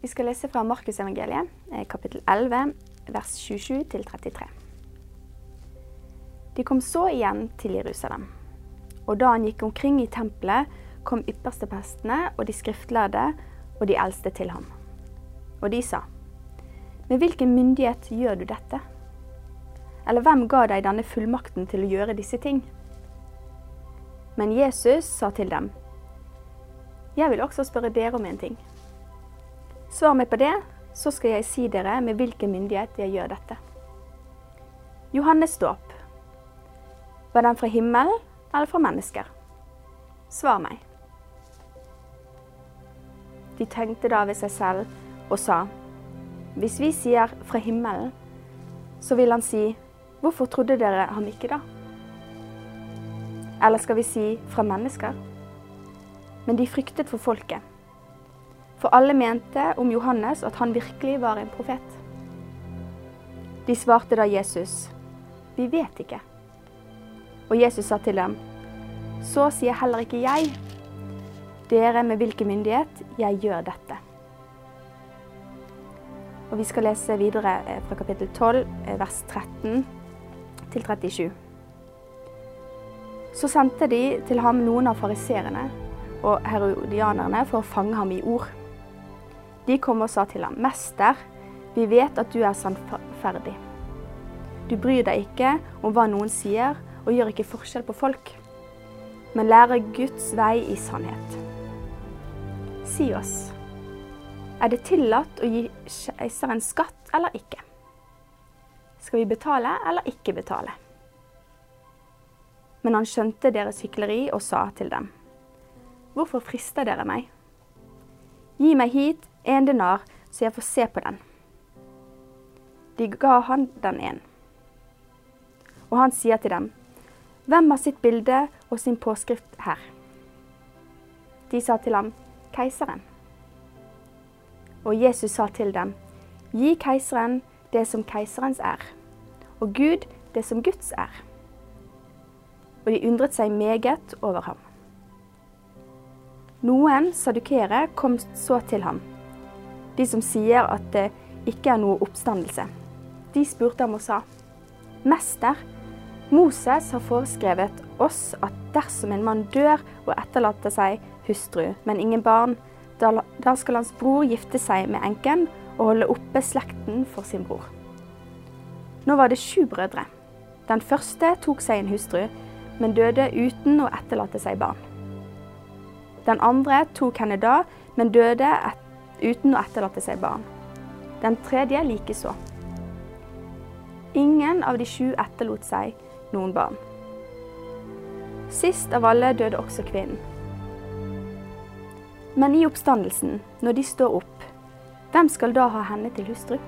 Vi skal lese fra Markusevangeliet, eh, kapittel 11, vers 27-33. De kom så igjen til Jerusalem. Og da han gikk omkring i tempelet, kom ypperstepestene og de skriftlærde og de eldste til ham. Og de sa, Med hvilken myndighet gjør du dette? Eller hvem ga deg denne fullmakten til å gjøre disse ting? Men Jesus sa til dem, Jeg vil også spørre dere om en ting. Svar meg på det, så skal jeg si dere med hvilken myndighet jeg gjør dette. Johannes dåp. Var den fra himmelen eller fra mennesker? Svar meg. De tenkte da ved seg selv og sa, hvis vi sier fra himmelen, så vil han si, hvorfor trodde dere ham ikke da? Eller skal vi si fra mennesker? Men de fryktet for folket. For alle mente om Johannes at han virkelig var en profet. De svarte da Jesus, vi vet ikke. Og Jesus sa til dem, så sier heller ikke jeg dere med hvilken myndighet jeg gjør dette. Og Vi skal lese videre eh, fra kapittel 12, eh, vers 13 til 37. Så sendte de til ham noen av fariserene og herodianerne for å fange ham i ord. De kom og sa til ham, Mester, vi vet at du er sannferdig. Du bryr deg ikke om hva noen sier, og gjør ikke forskjell på folk, men lærer Guds vei i sannhet. Si oss, er det tillatt å gi keiseren skatt eller ikke? Skal vi betale eller ikke betale? Men han skjønte deres hykleri og sa til dem, Hvorfor frister dere meg? Gi meg hit en denar, så jeg får se på den. De ga han den en. Og han sier til dem, Hvem har sitt bilde og sin påskrift her? De sa til ham, Keiseren. Og Jesus sa til dem, Gi keiseren det som keiserens er, og Gud det som Guds er. Og de undret seg meget over ham. Noen sadukere kom så til ham, de som sier at det ikke er noe oppstandelse. De spurte ham og sa, Mester, Moses har foreskrevet oss at dersom en mann dør og etterlater seg hustru, men ingen barn, da, skal hans bror gifte seg med enken og holde oppe slekten for sin bror. Nå var det sju brødre. Den første tok seg en hustru, men døde uten å etterlate seg barn. Den andre tok henne da, men døde et, uten å etterlate seg barn. Den tredje likeså. Ingen av de sju etterlot seg noen barn. Sist av alle døde også kvinnen. Men i oppstandelsen, når de står opp, hvem skal da ha henne til hustru?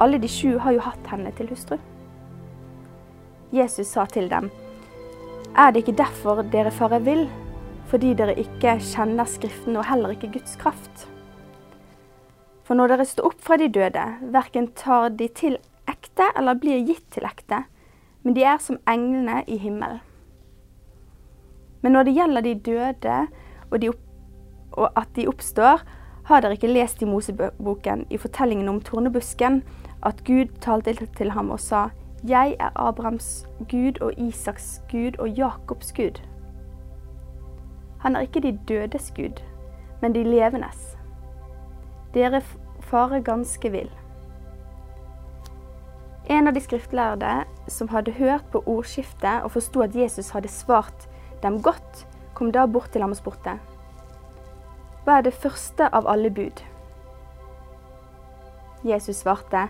Alle de sju har jo hatt henne til hustru. Jesus sa til dem, Er det ikke derfor dere farer vill, fordi dere ikke kjenner Skriften og heller ikke Guds kraft? For når dere står opp fra de døde, verken tar de til ekte eller blir gitt til ekte, men de er som englene i himmelen. Men når det gjelder de døde og, de opp, og at de oppstår, har dere ikke lest i Moseboken, i fortellingen om tornebusken, at Gud talte til ham og sa, Jeg er Abrahams Gud og Isaks Gud og Jakobs Gud. Han er ikke de dødes Gud, men de levendes. Dere farer ganske vill. En av de skriftlærde som hadde hørt på ordskiftet og forsto at Jesus hadde svart dem godt, kom da bort til ham og spurte. Hva er det første av alle bud? Jesus svarte,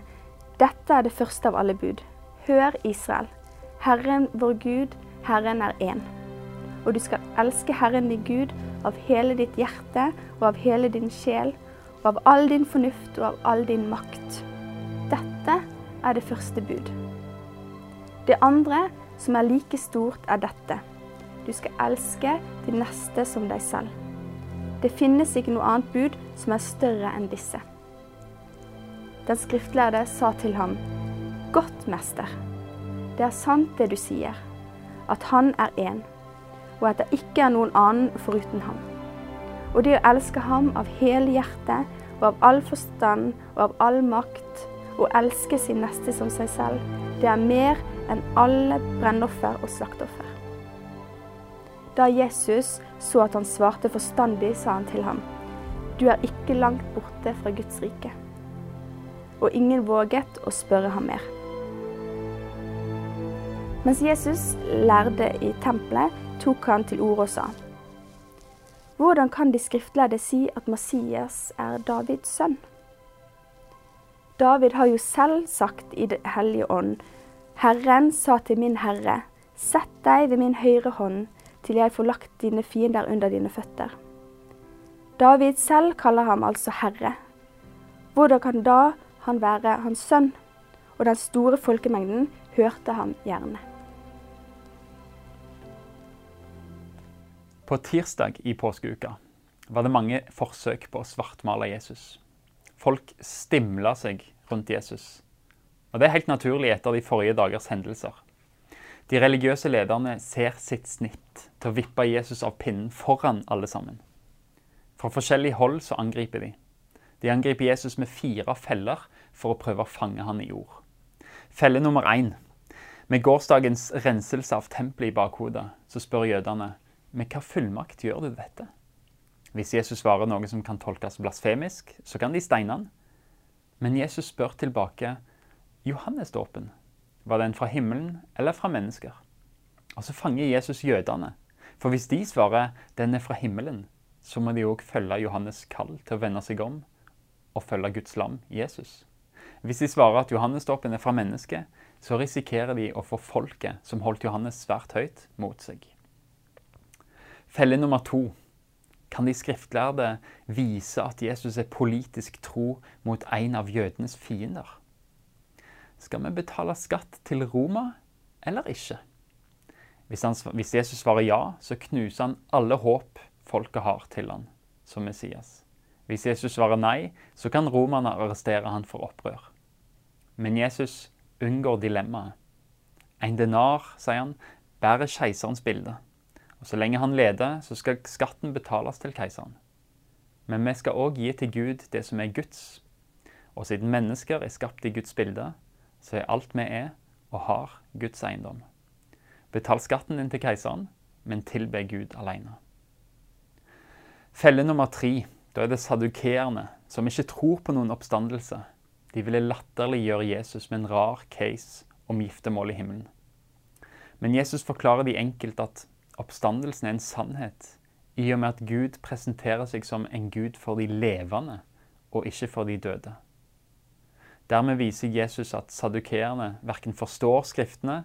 Dette er det første av alle bud. Hør, Israel. Herren vår Gud, Herren er én. Og du skal elske Herren din Gud av hele ditt hjerte og av hele din sjel og av all din fornuft og av all din makt. Dette er det første bud. Det andre, som er like stort, er dette. Du skal elske din neste som deg selv. Det finnes ikke noe annet bud som er større enn disse. Den skriftlærde sa til ham, Godt, mester. Det er sant det du sier, at han er én, og at det ikke er noen annen foruten ham. og det å elske ham av hele hjertet og av all forstand og av all makt, og elske sin neste som seg selv, det er mer enn alle brennoffer og slakteoffer. Da Jesus så at han svarte forstandig, sa han til ham, Du er ikke langt borte fra Guds rike. Og ingen våget å spørre ham mer. Mens Jesus lærte i tempelet, tok han til orde og sa, hvordan kan de skriftlærde si at Messias er Davids sønn? David har jo selv sagt i Det hellige ånd, Herren sa til min Herre, sett deg ved min høyre hånd til jeg får lagt dine fiender under dine føtter. David selv kaller ham altså Herre. Hvordan kan da han være hans sønn? Og den store folkemengden hørte ham gjerne. På tirsdag i påskeuka var det mange forsøk på å svartmale Jesus. Folk stimla seg rundt Jesus. Og det er helt naturlig etter de forrige dagers hendelser. De religiøse lederne ser sitt snitt til å vippe Jesus av pinnen foran alle sammen. Fra forskjellig hold så angriper de. De angriper Jesus med fire feller for å prøve å fange han i ord. Felle nummer én. Med gårsdagens renselse av tempelet i bakhodet så spør jødene med hva fullmakt gjør du dette? Hvis Jesus svarer noe som kan tolkes blasfemisk, så kan de steine han. Men Jesus spør tilbake Johannesdåpen, var den fra himmelen eller fra mennesker? Og så fanger Jesus jødene. For hvis de svarer den er fra himmelen, så må de òg følge Johannes' kall til å vende seg om og følge Guds lam, Jesus. Hvis de svarer at Johannesdåpen er fra mennesket, så risikerer de å få folket som holdt Johannes svært høyt, mot seg. Felle nummer to. Kan de skriftlærde vise at Jesus er politisk tro mot en av jødenes fiender? Skal vi betale skatt til Roma eller ikke? Hvis, han, hvis Jesus svarer ja, så knuser han alle håp folket har til han som Messias. Hvis Jesus svarer nei, så kan romerne arrestere han for opprør. Men Jesus unngår dilemmaet. En denar, sier han, bærer keiserens bilde. Og Så lenge han leder, så skal skatten betales til keiseren. Men vi skal òg gi til Gud det som er Guds. Og siden mennesker er skapt i Guds bilde, så er alt vi er og har, Guds eiendom. Betal skatten din til keiseren, men tilbe Gud alene. Felle nummer tre. Da er det sadukeerne, som ikke tror på noen oppstandelse. De ville latterliggjøre Jesus med en rar case om giftermål i himmelen. Men Jesus forklarer de enkelt at oppstandelsen er en sannhet, i og med at Gud presenterer seg som en Gud for de levende, og ikke for de døde. Dermed viser Jesus at sadukeerne verken forstår Skriftene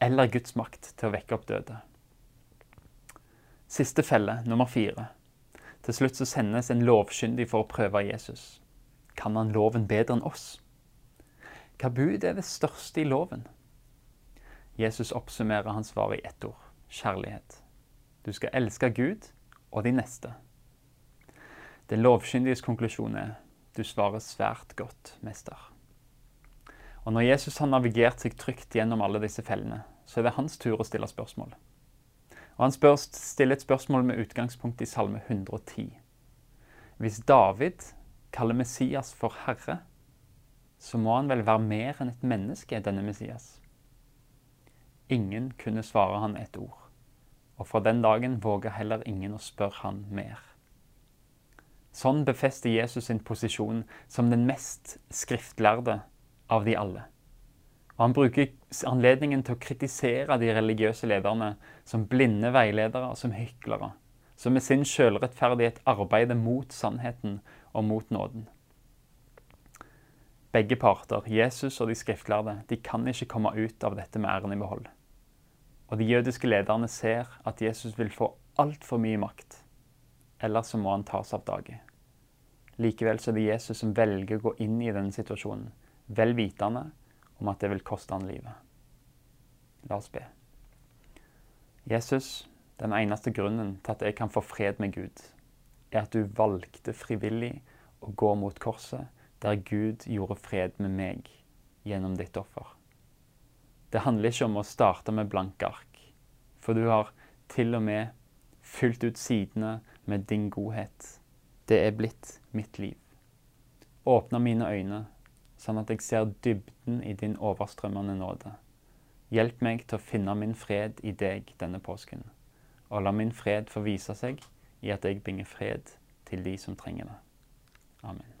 eller Guds makt til å vekke opp døde. Siste felle, nummer fire. Til slutt så sendes en lovkyndig for å prøve Jesus. Kan han loven bedre enn oss? Hva bud er det største i loven? Jesus oppsummerer hans svar i ett ord kjærlighet. Du skal elske Gud og de neste. Den lovkyndiges konklusjon er du svarer svært godt, mester. Og Når Jesus har navigert seg trygt gjennom alle disse fellene, så er det hans tur å stille spørsmål. Og Han spør, stiller et spørsmål med utgangspunkt i Salme 110. Hvis David kaller Messias for Herre, så må han vel være mer enn et menneske, denne Messias. Ingen kunne svare han et ord. Og fra den dagen våga heller ingen å spørre han mer. Sånn befester Jesus sin posisjon som den mest skriftlærde av de alle. Og Han bruker anledningen til å kritisere de religiøse lederne som blinde veiledere og som hyklere, som med sin selvrettferdighet arbeider mot sannheten og mot nåden. Begge parter, Jesus og de skriftlærde, de kan ikke komme ut av dette med æren i behold. Og de jødiske lederne ser at Jesus vil få altfor mye makt. Ellers så må han tas av dage. Likevel så er det Jesus som velger å gå inn i denne situasjonen, vel vitende om at det vil koste han livet. La oss be. Jesus, den eneste grunnen til at jeg kan få fred med Gud, er at du valgte frivillig å gå mot korset, der Gud gjorde fred med meg gjennom ditt offer. Det handler ikke om å starte med blanke ark, for du har til og med fylt ut sidene med din godhet. Det er blitt mitt liv. Åpne mine øyne, sånn at jeg ser dybden i din overstrømmende nåde. Hjelp meg til å finne min fred i deg denne påsken, og la min fred få vise seg i at jeg bringer fred til de som trenger det. Amen.